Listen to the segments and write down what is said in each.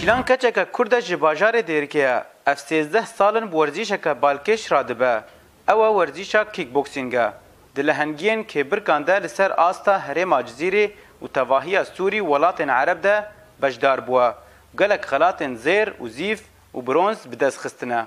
Şîlan keçeke Kurd e ji bajarê Dêrikê ye. Ev sêzdeh sal in bi werzîşeke balkêş radibe. Ew e werzîşa kickboxing e. Di lehengiyên kêbirkan de li ser asta herêma Cizîrê û tevahiya Sûrî û welatên Ereb de beşdar bûye. Gelek xelatên zêr û zîv û bronz bi dest xistine.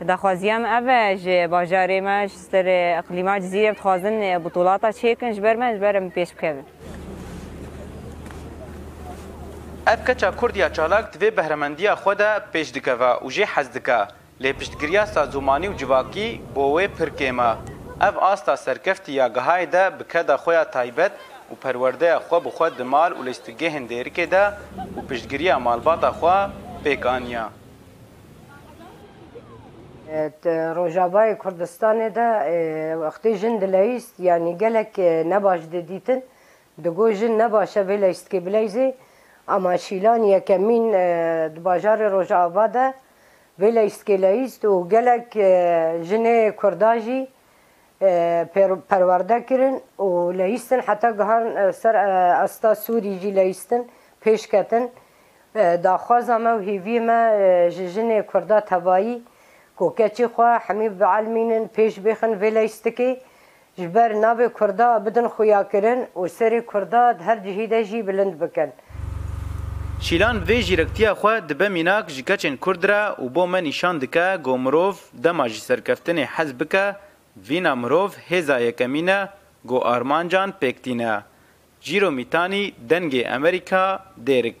Daxwaziya me ev e, ji bajarê me, ji ser îqlîma Cizîrê ev dixwazin butûlata çêkin ji ber me, ji ber em pêş bikevin. Ev keça kurd ya çalak di vê behremendiya xwe de pêş dikeve û jê hez dike, lê piştgiriya sazûmanî û civakî bo wê pir kêm e. Ev asta serkeftî ya Gehayê de bi keda xwe ya taybet û perwerdeya xwe bi xwe di mal û lîstikgehên Dêrikê de û piştgiriya malbata xwe pêk aniye. Di Rojavayê Kurdistanê de wextê jin dileyist yanî gelek nebaş dê dîtin. Di got jin ne baş e vê leyistkê bileyzê. Ama Şîlan yekemîn di bajarê Rojava de vê leyistkê leyist û gelek jinê Kurda jî perwerde kirin û leyistin heta gihan ser esta Sûrî jî leyistin pêşketin Daxwaza me û hêviyê me ji jinê kurda tevayî ku keçê xwe hemî bielmînin, pêş bêxin vê leystikê. Ji ber navê kurda bidin xuyakirin û serê kurda di her cihî de jî bilind bikin. Şîlan vê jîrektiya xwe dibe mînak ji keçên kurd re û bo me nîşan dike ku mirov dema ji serkeftinê hez bike, vîna mirov hêza yekemîn e ku armancan pêk tîne. Jîro Mîtanî, Dengê Amerîka, Dêrik.